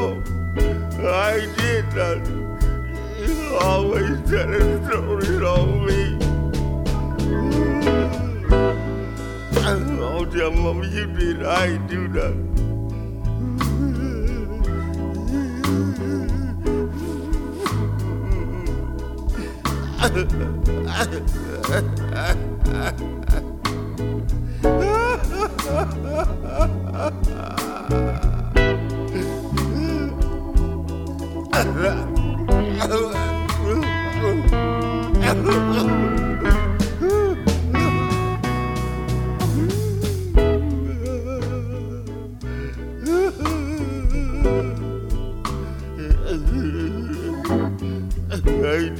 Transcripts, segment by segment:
I. Did that. You always tell telling stories on me. I'll tell mama you did. I do nothing. I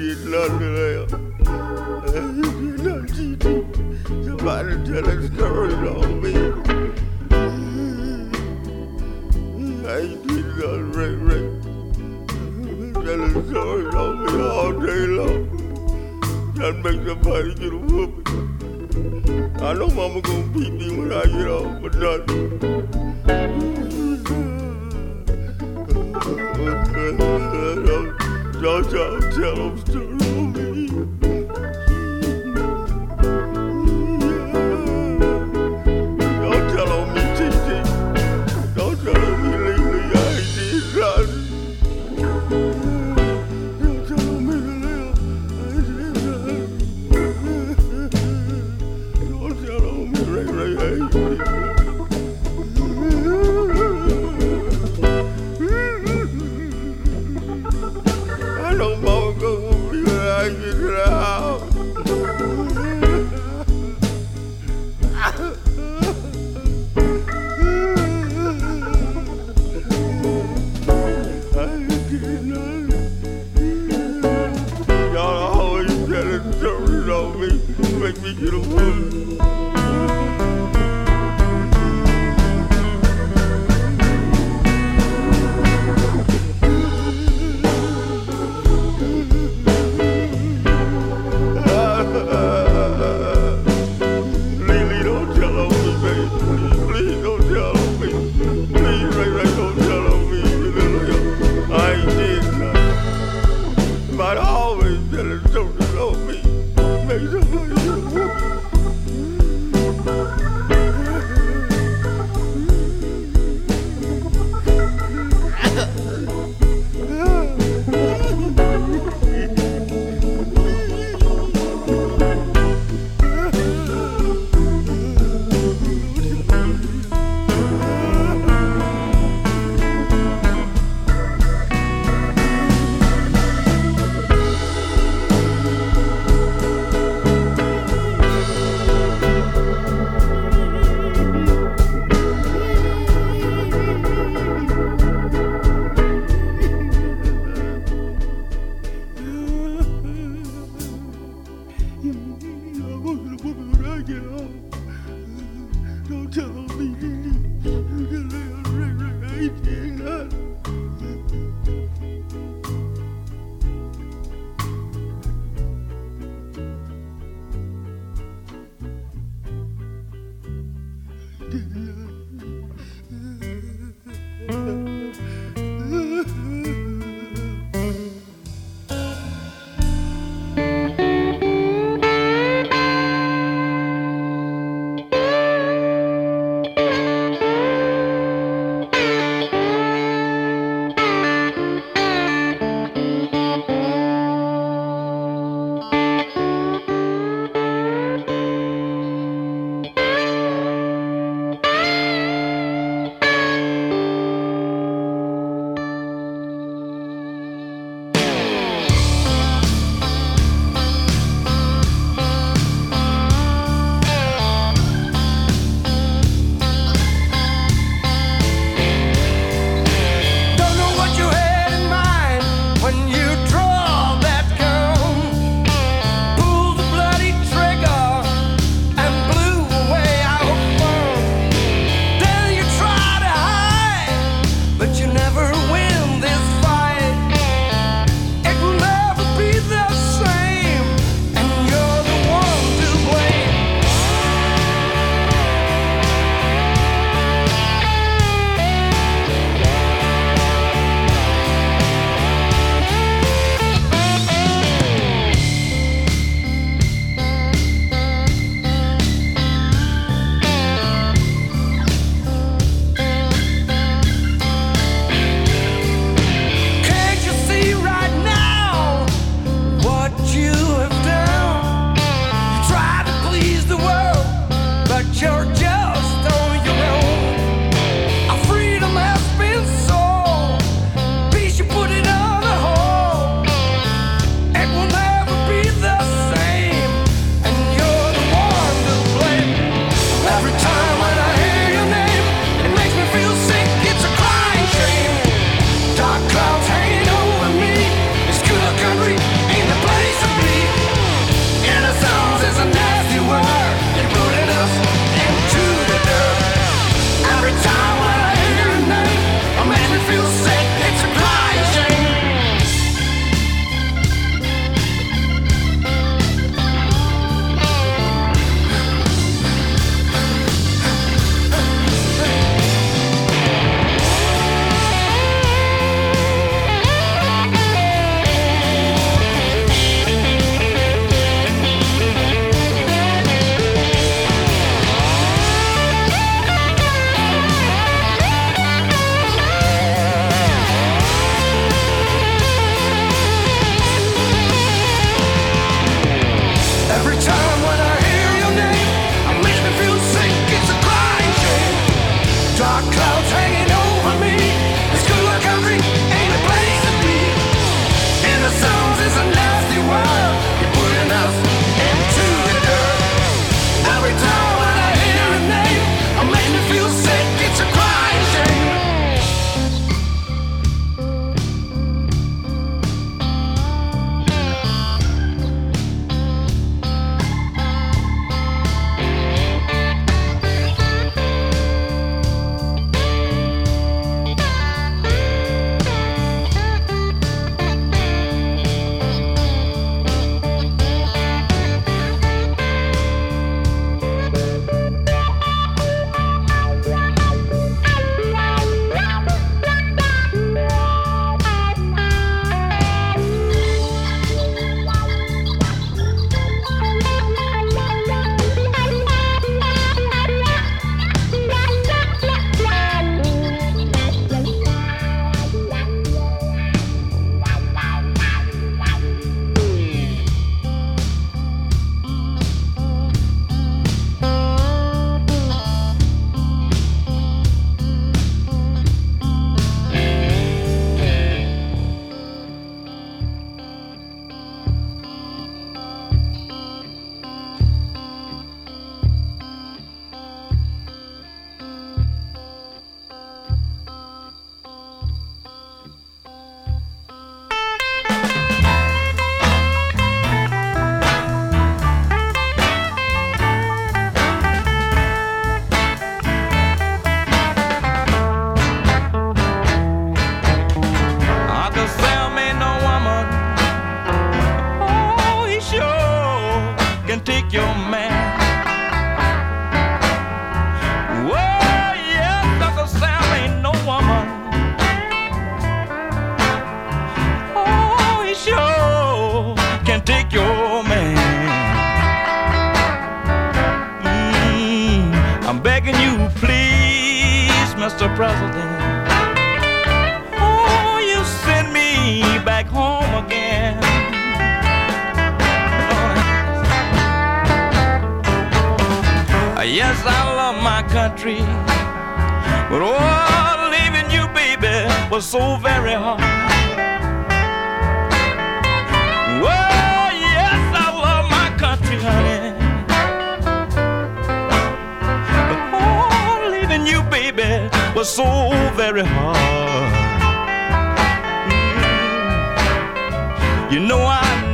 did nothing else. I did you. Somebody tell a story on me. Story on me all day long. Try to make somebody get a whooping. I know mama gonna beat me when I get home, but. Don't, don't y'all tell them story on me.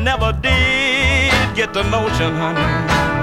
Never did get the notion, honey.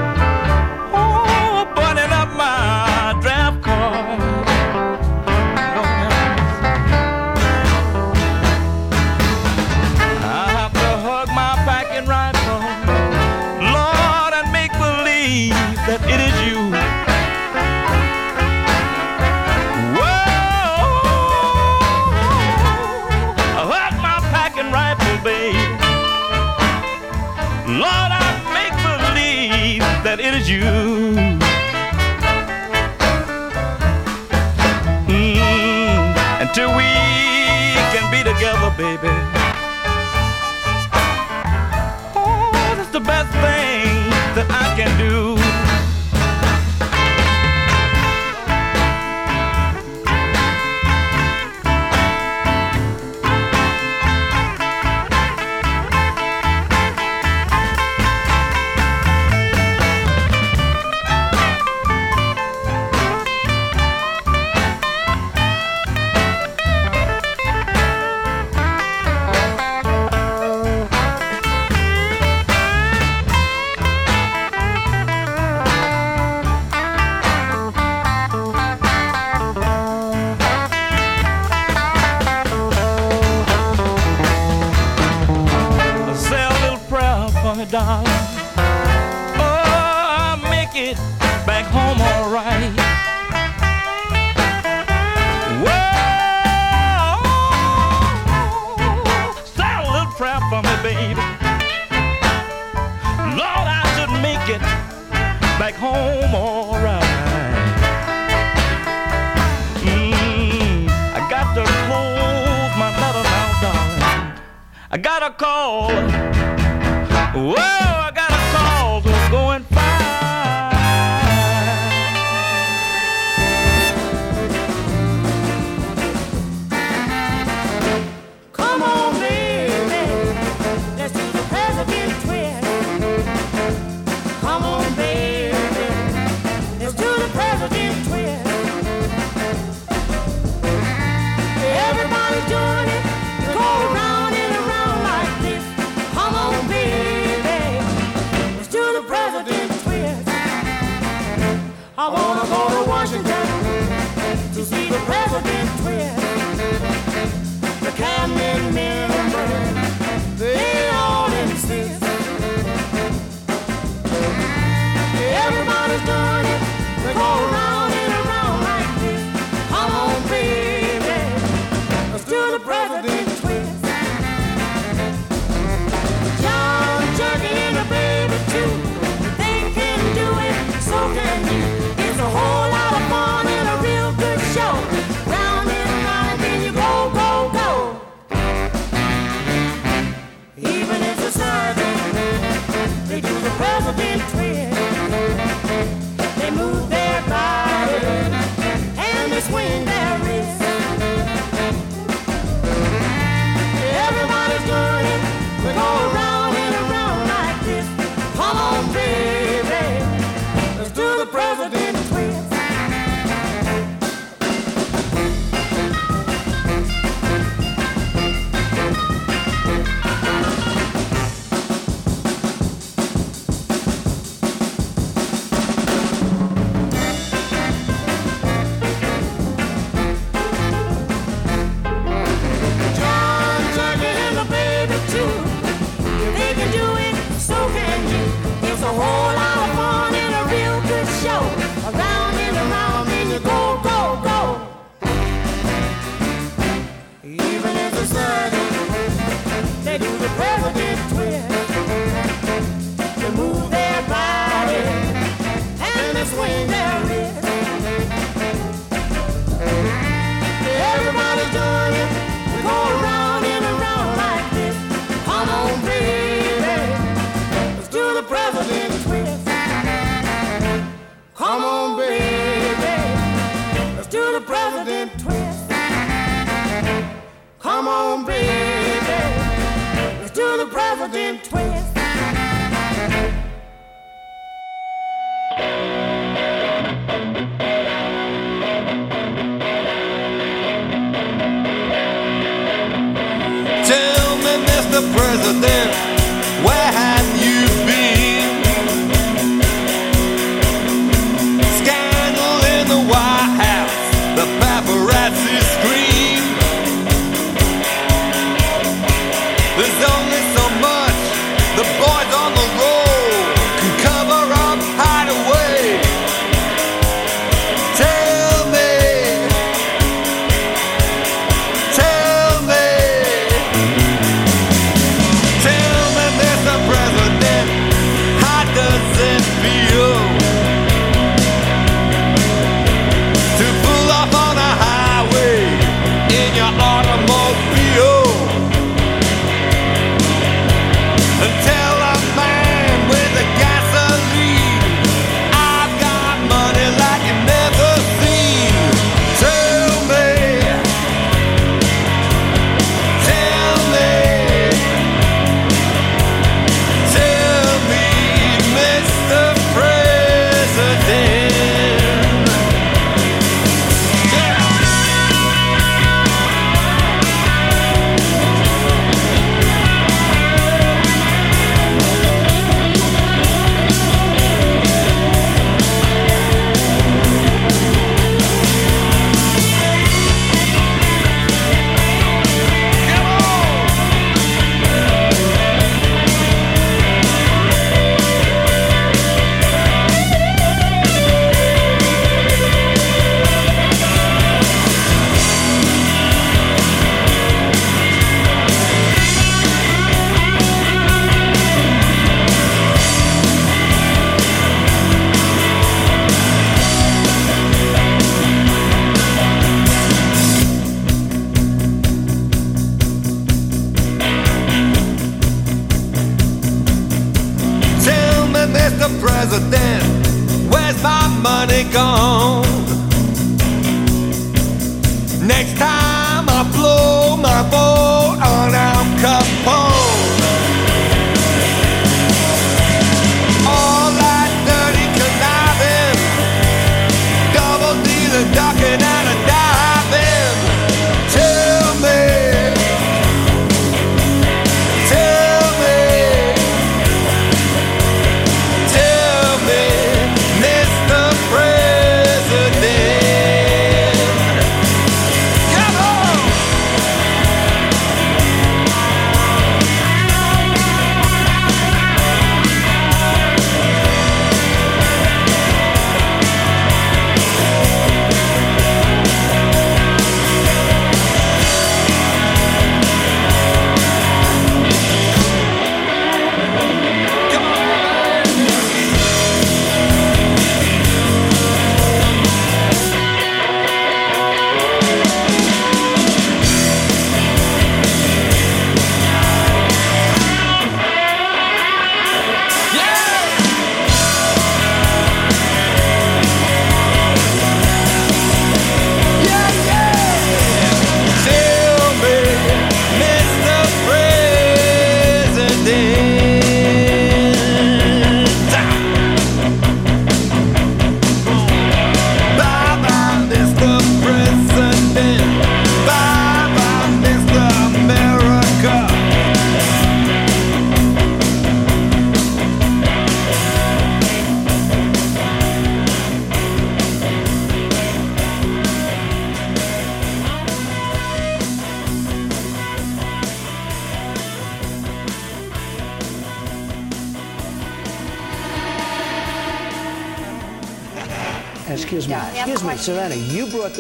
Blow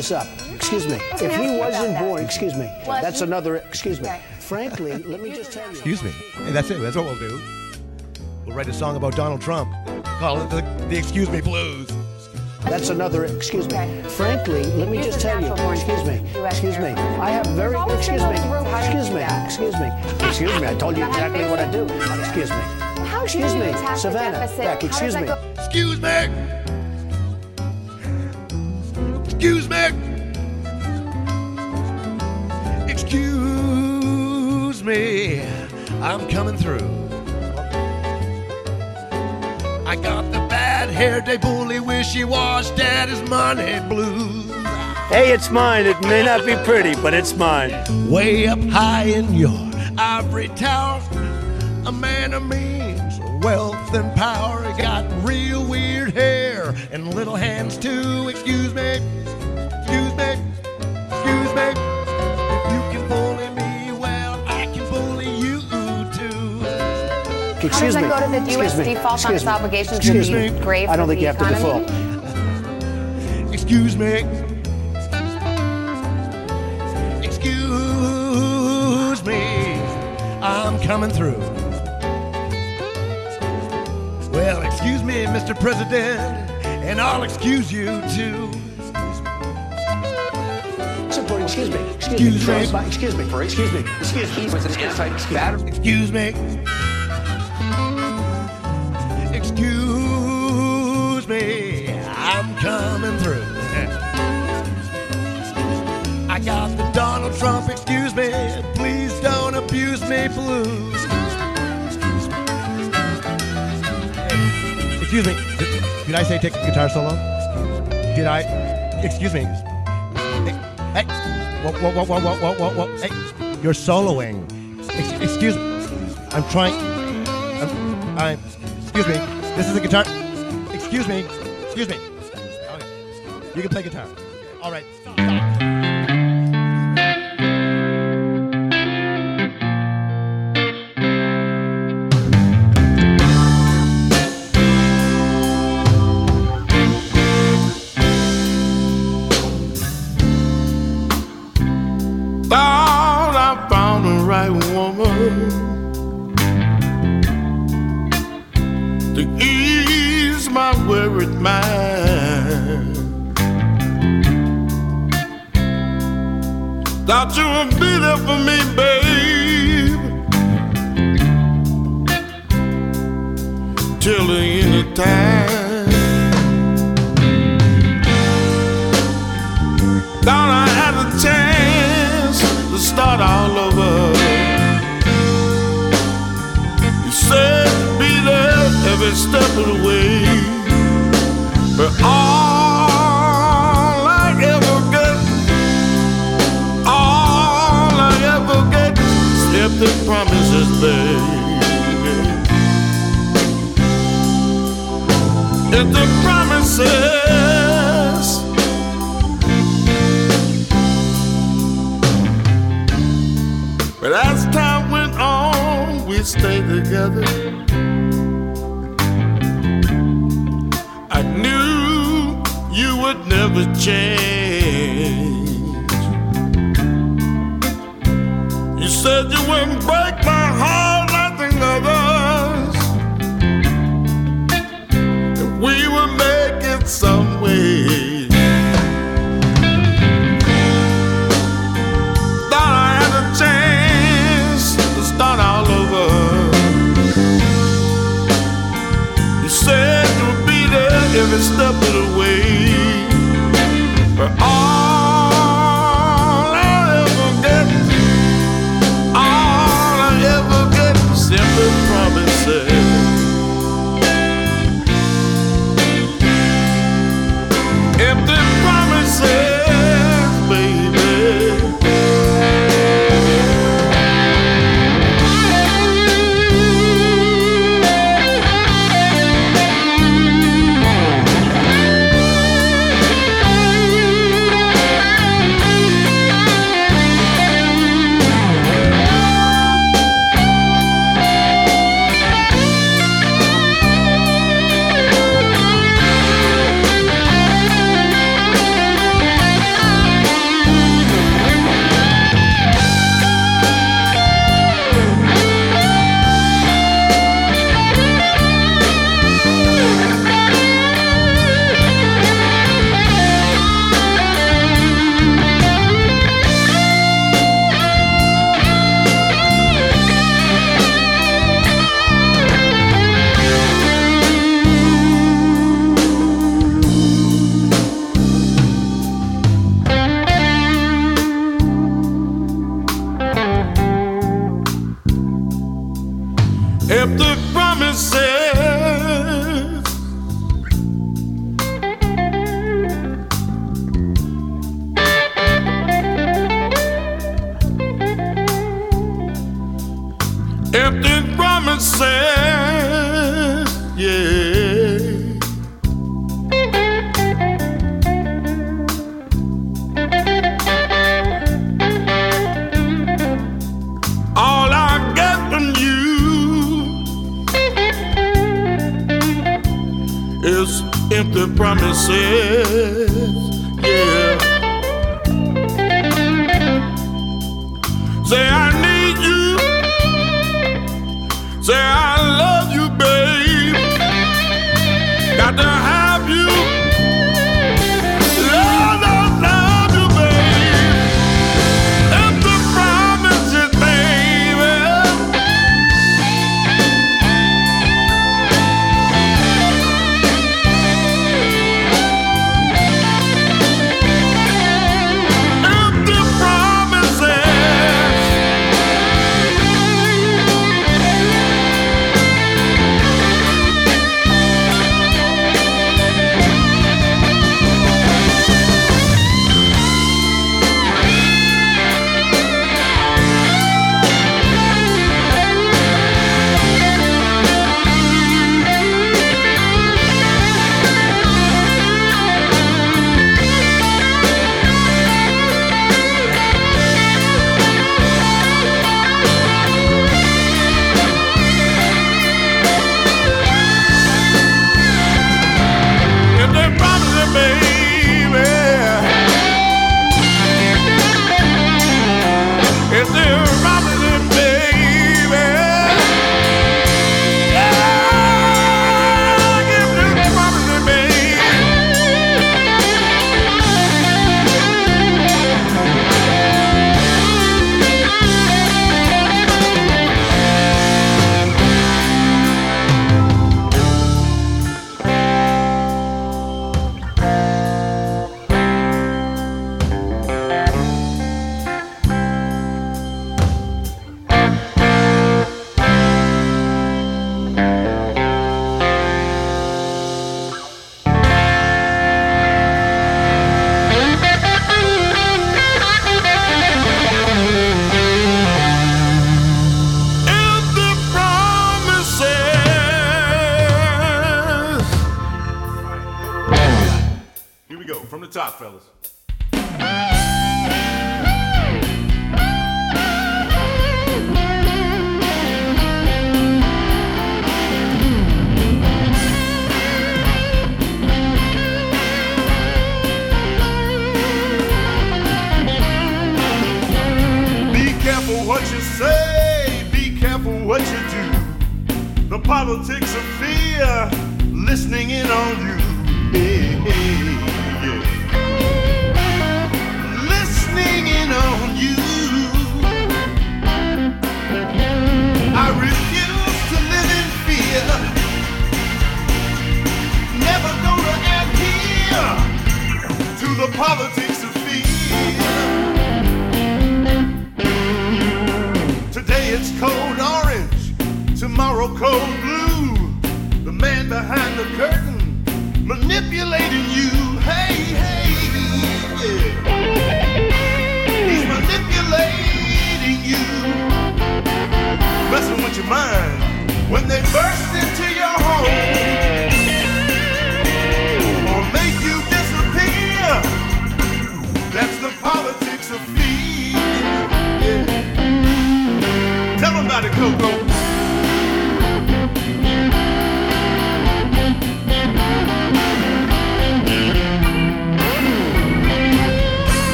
this up. Excuse me. was If he wasn't about that. born, excuse me. Well, That's you- another, excuse me. Okay. Frankly, let me just tell you. Excuse me. Hey, that's it. That's what we'll do. We'll write a song about Donald Trump. Call it the, the Excuse Me Blues. That's another, excuse me. Okay. Frankly, let me Use just tell you. Excuse me. Excuse me. I have very, excuse me. people in the room. How do you Excuse me. Excuse me. Excuse me. I told you Is that how exactly what I do. Excuse me. Excuse me. Savannah. deficit? Beck, excuse me. Excuse me. Excuse me. Excuse me. I'm coming through. I got the bad hair day bully wishy wash daddy's money blues. Hey, it's mine. It may not be pretty, but it's mine. Way up high in your ivory tower, a man of means, wealth and power. He got real weird hair and little hands too. Excuse me, excuse me, excuse me. If you can bully me, well, I can bully you too. How Excuse oh does that me. go to the Excuse U.S. me. default on Excuse its me. obligations Excuse to be me. grave I don't for think you the have to economy? default. Excuse me. Excuse me. I'm coming through. Well, excuse me, Mr. President, and I'll excuse you too. Excuse me. Excuse Excuse me. me. Excuse me. Excuse me. Excuse me. Excuse me. an anti-battery. Excuse me. Excuse me. I'm coming through. I got the Donald Trump, excuse me. Please don't abuse me blues. Excuse me. Did I say take a guitar solo? Did I? Excuse me. Whoa, whoa, whoa, whoa, whoa, whoa, whoa. Hey, you're soloing. Ex- excuse me. I'm trying. I'm, I'm. Excuse me. This is a guitar. Excuse me. Excuse me. Okay. You can play guitar. All right. Stop. Mind. Thought you would be there for me, babe, till the end of time. Thought I had a chance to start all over. You said be there every step of the way. Promises, baby. Empty promises. But as time went on, we stayed together. I knew you would never change. You said you wouldn't break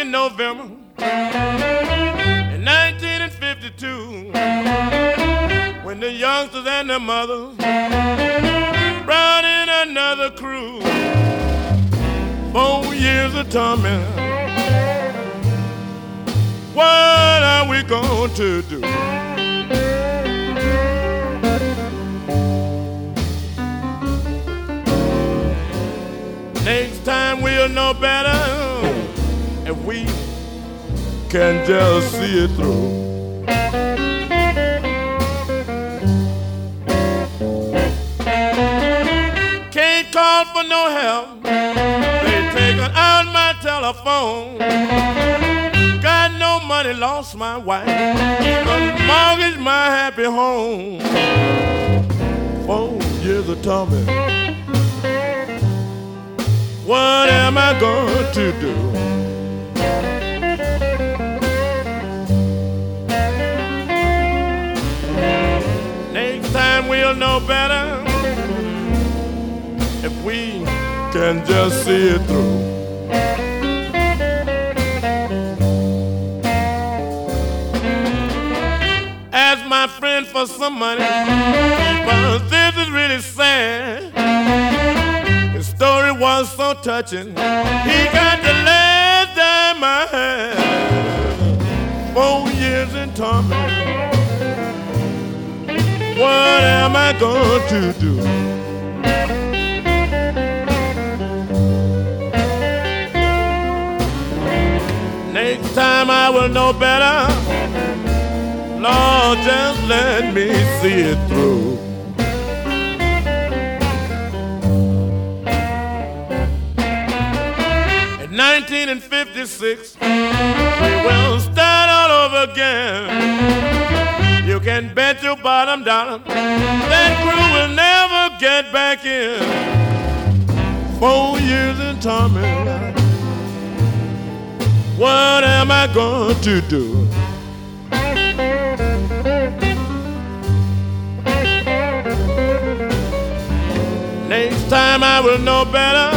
in November in 1952 when the youngsters and their mothers brought in another crew. Four years of torment. What are we going to do? Next time we'll know better we can just see it through. Can't call for no help. They taken out my telephone. Got no money, lost my wife. Even mortgage my happy home. Four years of torment. What am I going to do? Know better if we can just see it through. Ask my friend for some money, because this is really sad. His story was so touching. He got the last dime I had. Four years in torment. What am I going to do? Next time I will know better. Lord, just let me see it through. In 1956, we will start all over again. You can bet your bottom dollar that crew will never get back in. Four years in torment. What am I going to do? Next time I will know better.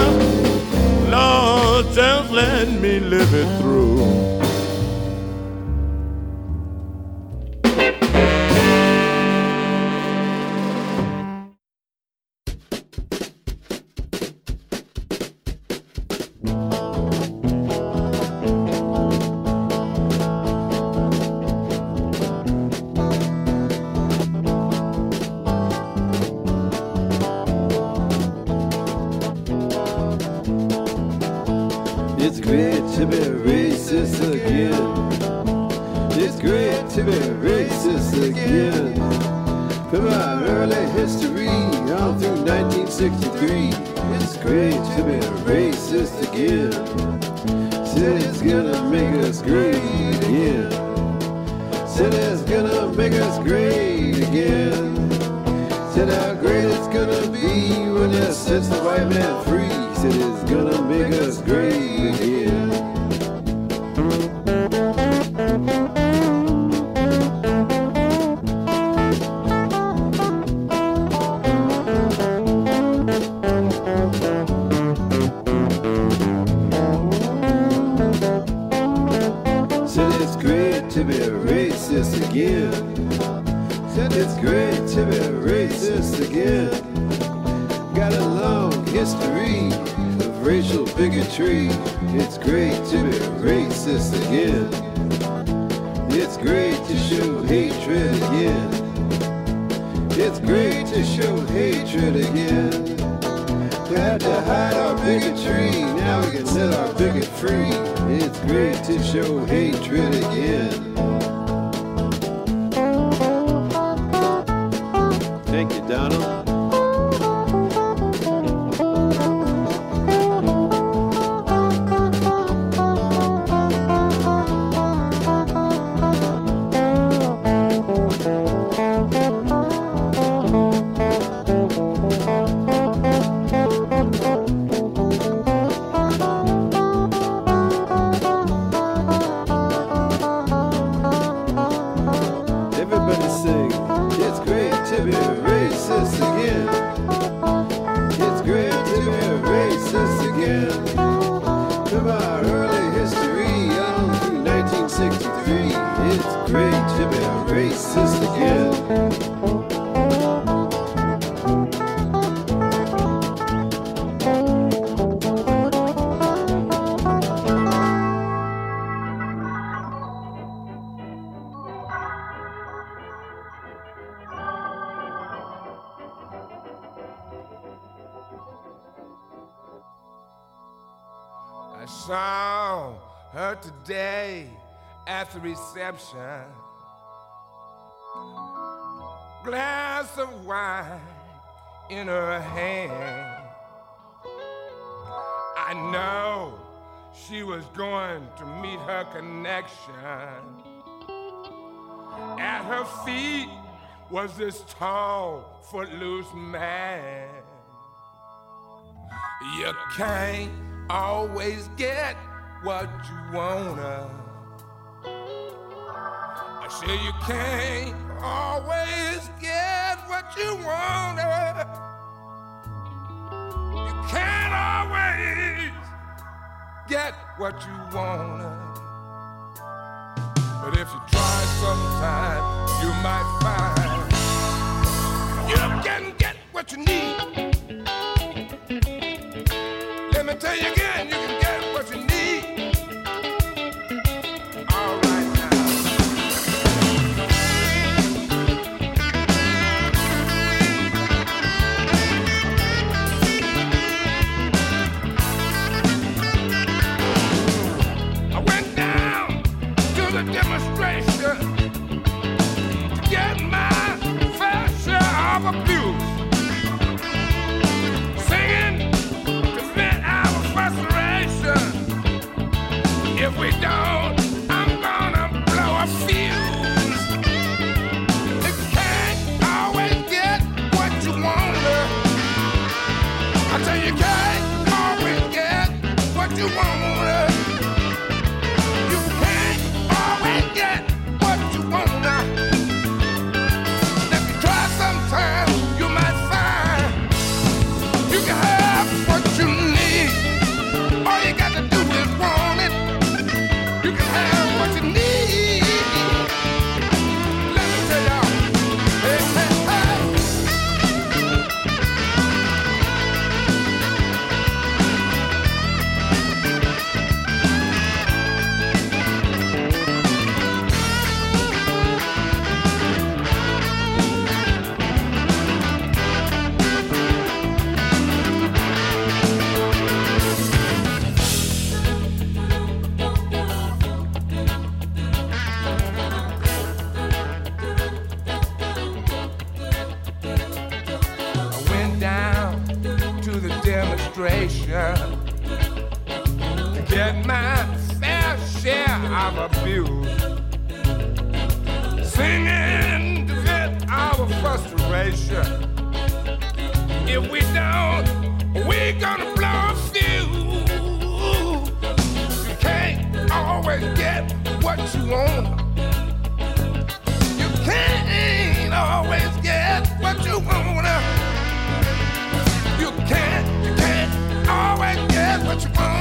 Lord, just let me live it through. It's great 63. It's great to be a racist again. Said it's gonna make us great again. Said it's gonna make us great again. Said how great it's gonna be when it sets the white man free. Said it's gonna make us great again. great to be hand. I know she was going to meet her connection. At her feet was this tall, footloose man. You can't always get what you wanna. I say you can't always get what you wanna not always get what you want, But if you try sometime, you might find you can get what you need. frustration. Get my fair share of abuse. Singing to vent our frustration. If we don't, we're gonna blow a fuse. You can't always get what you want. You can't always get what you want. You can't what you want.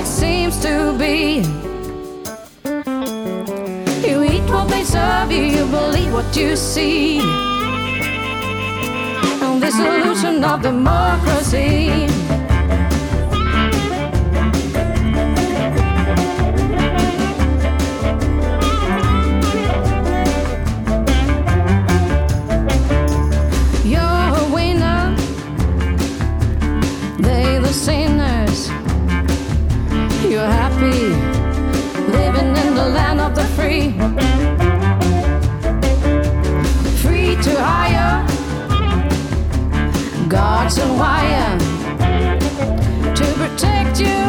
it seems to be. You eat what they serve you, you believe what you see. And this illusion of democracy. God's a wire to protect you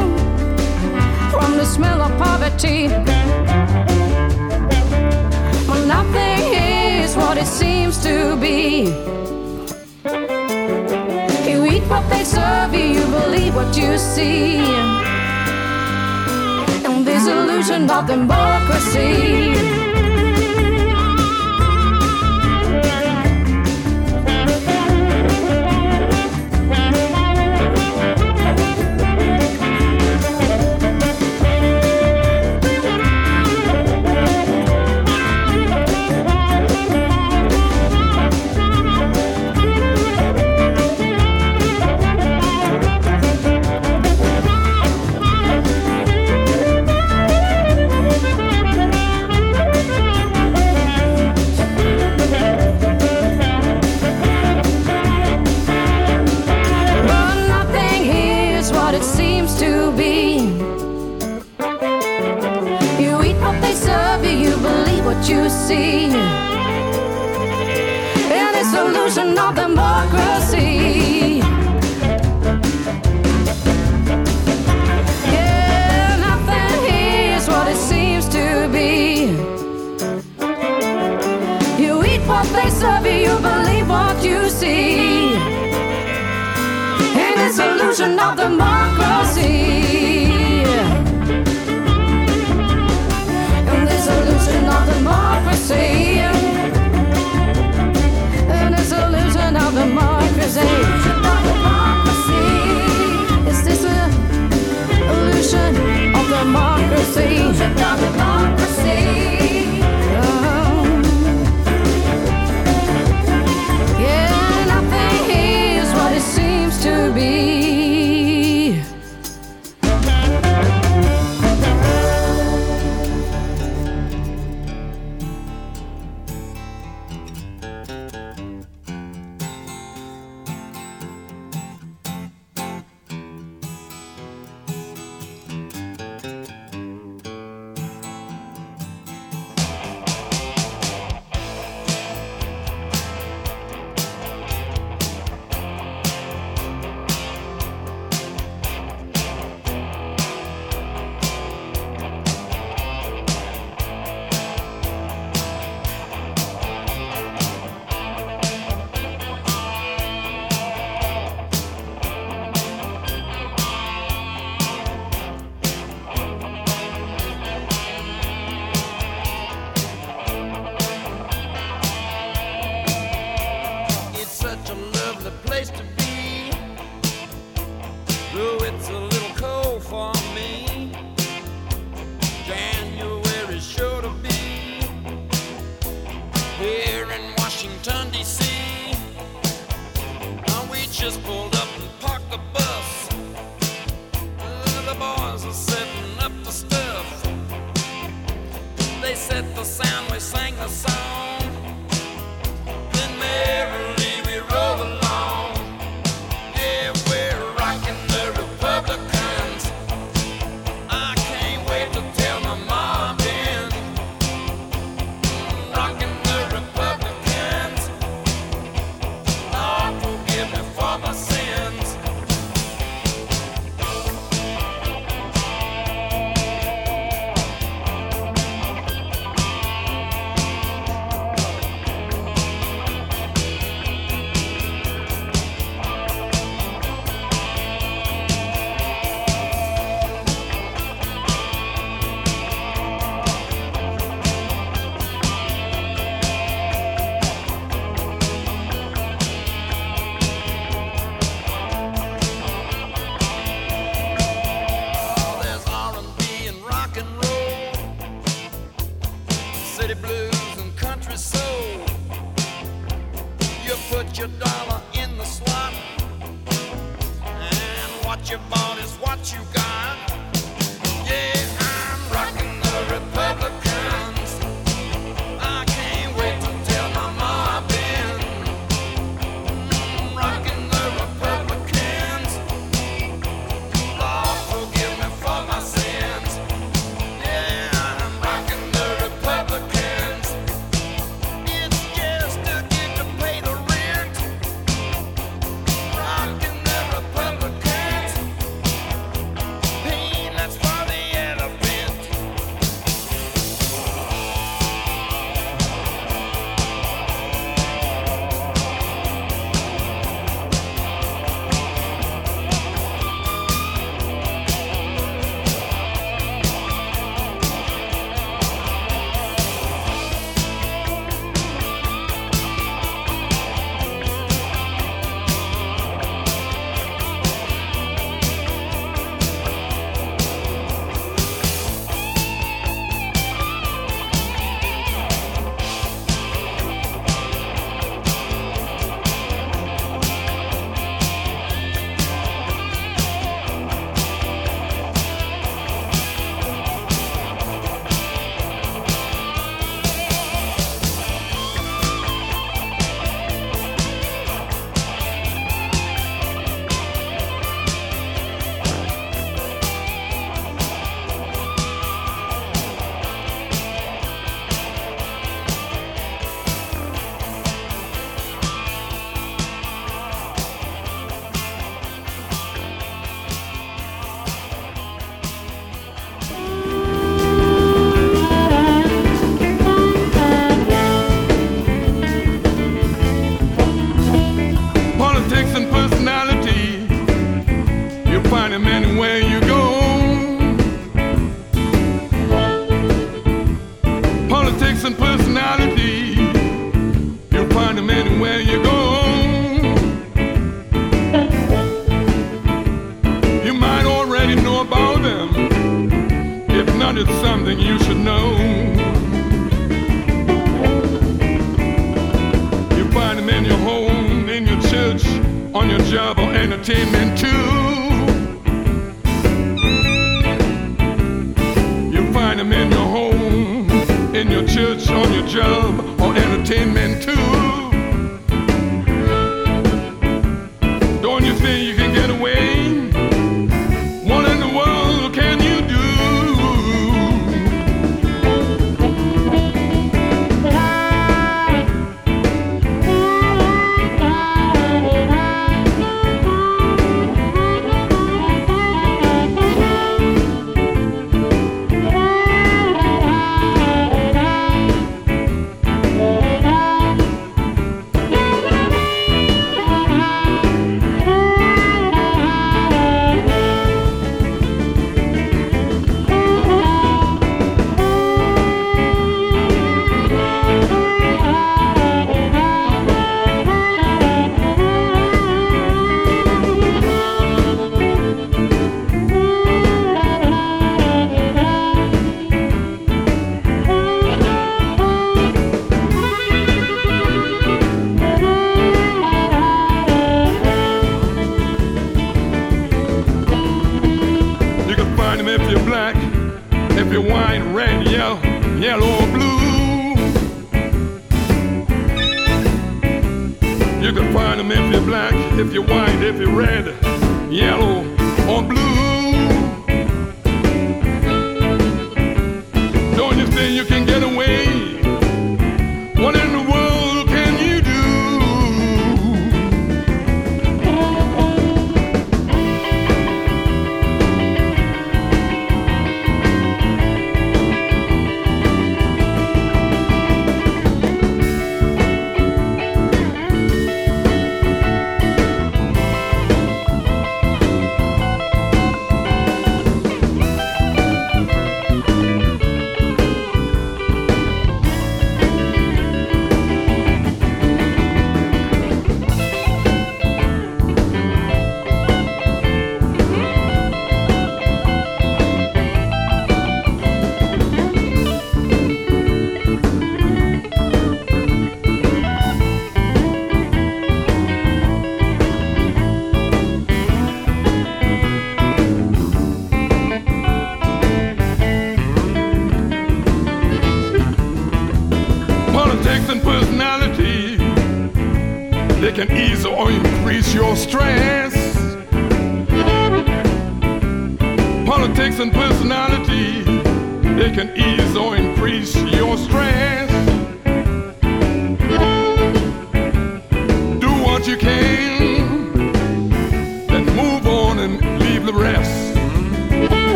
from the smell of poverty. Well, nothing is what it seems to be. You eat what they serve you, you believe what you see. And this illusion of democracy. of democracy. And this illusion of democracy.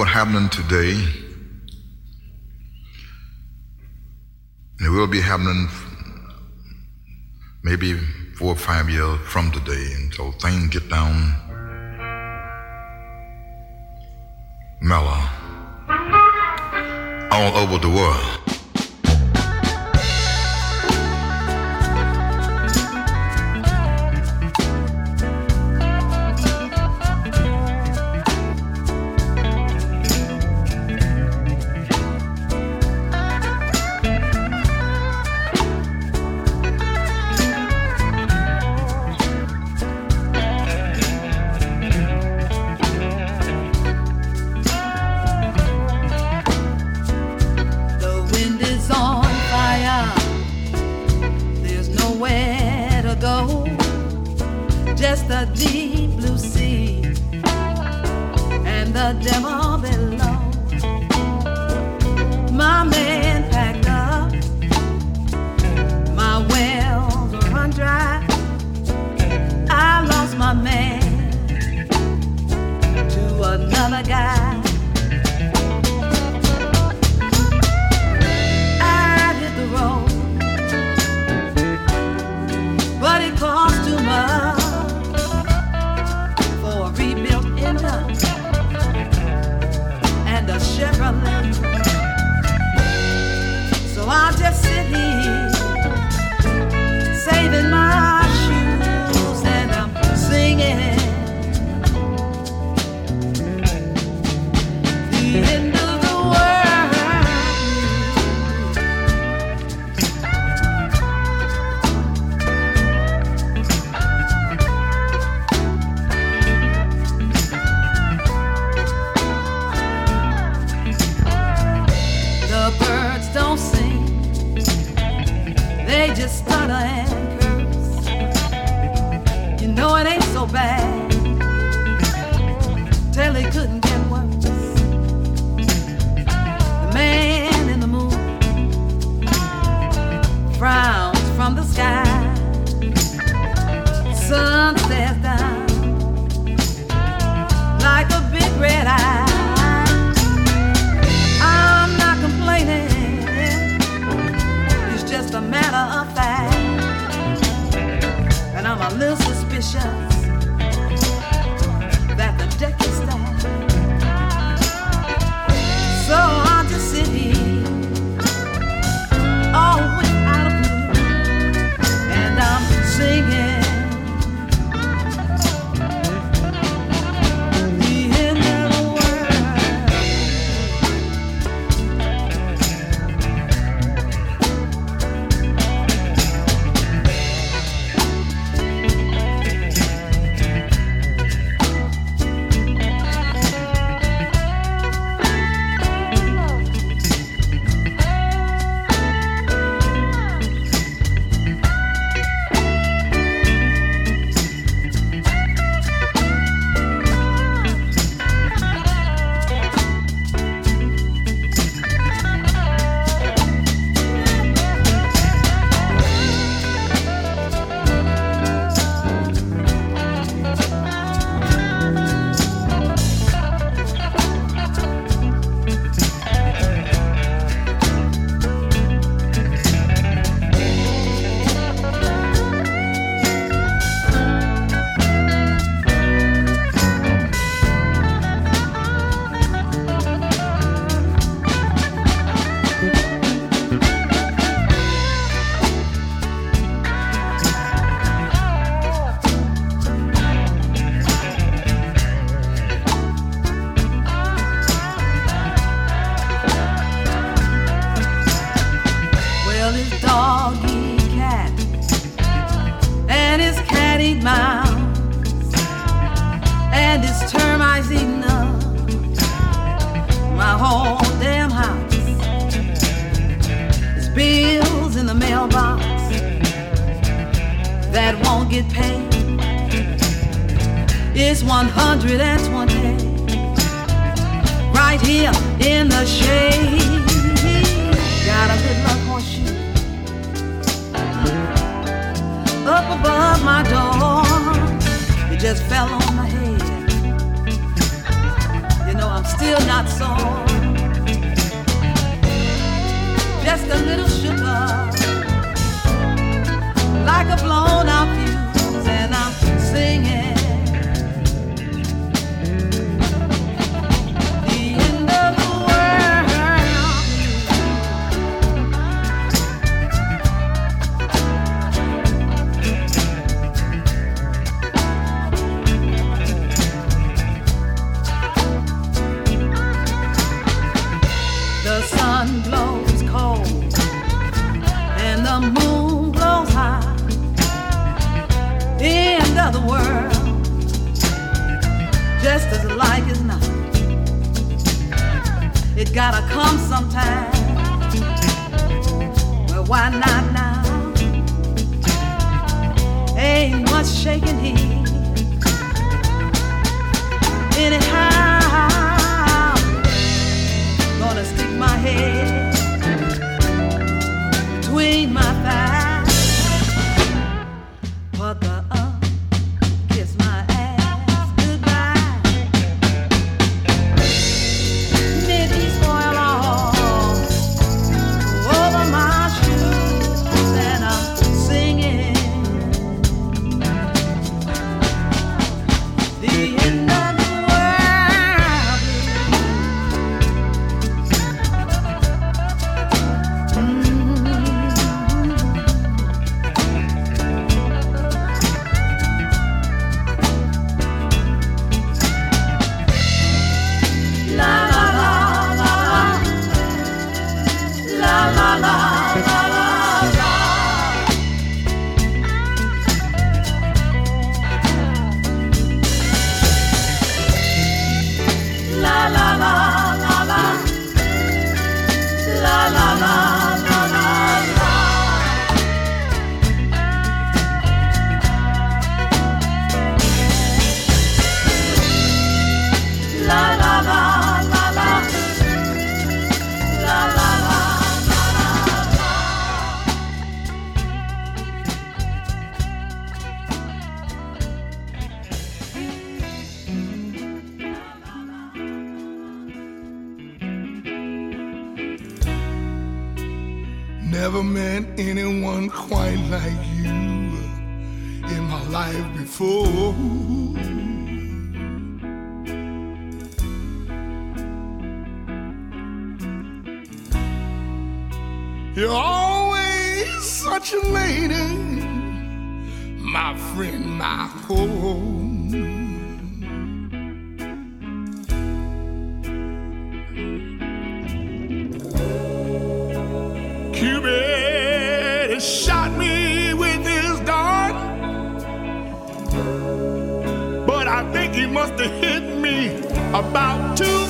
what's happening today, and it will be happening maybe four or five years from today until things get down. You're always such a lady, my friend, my home. Cupid shot me with his dart, but I think he must have hit me about two.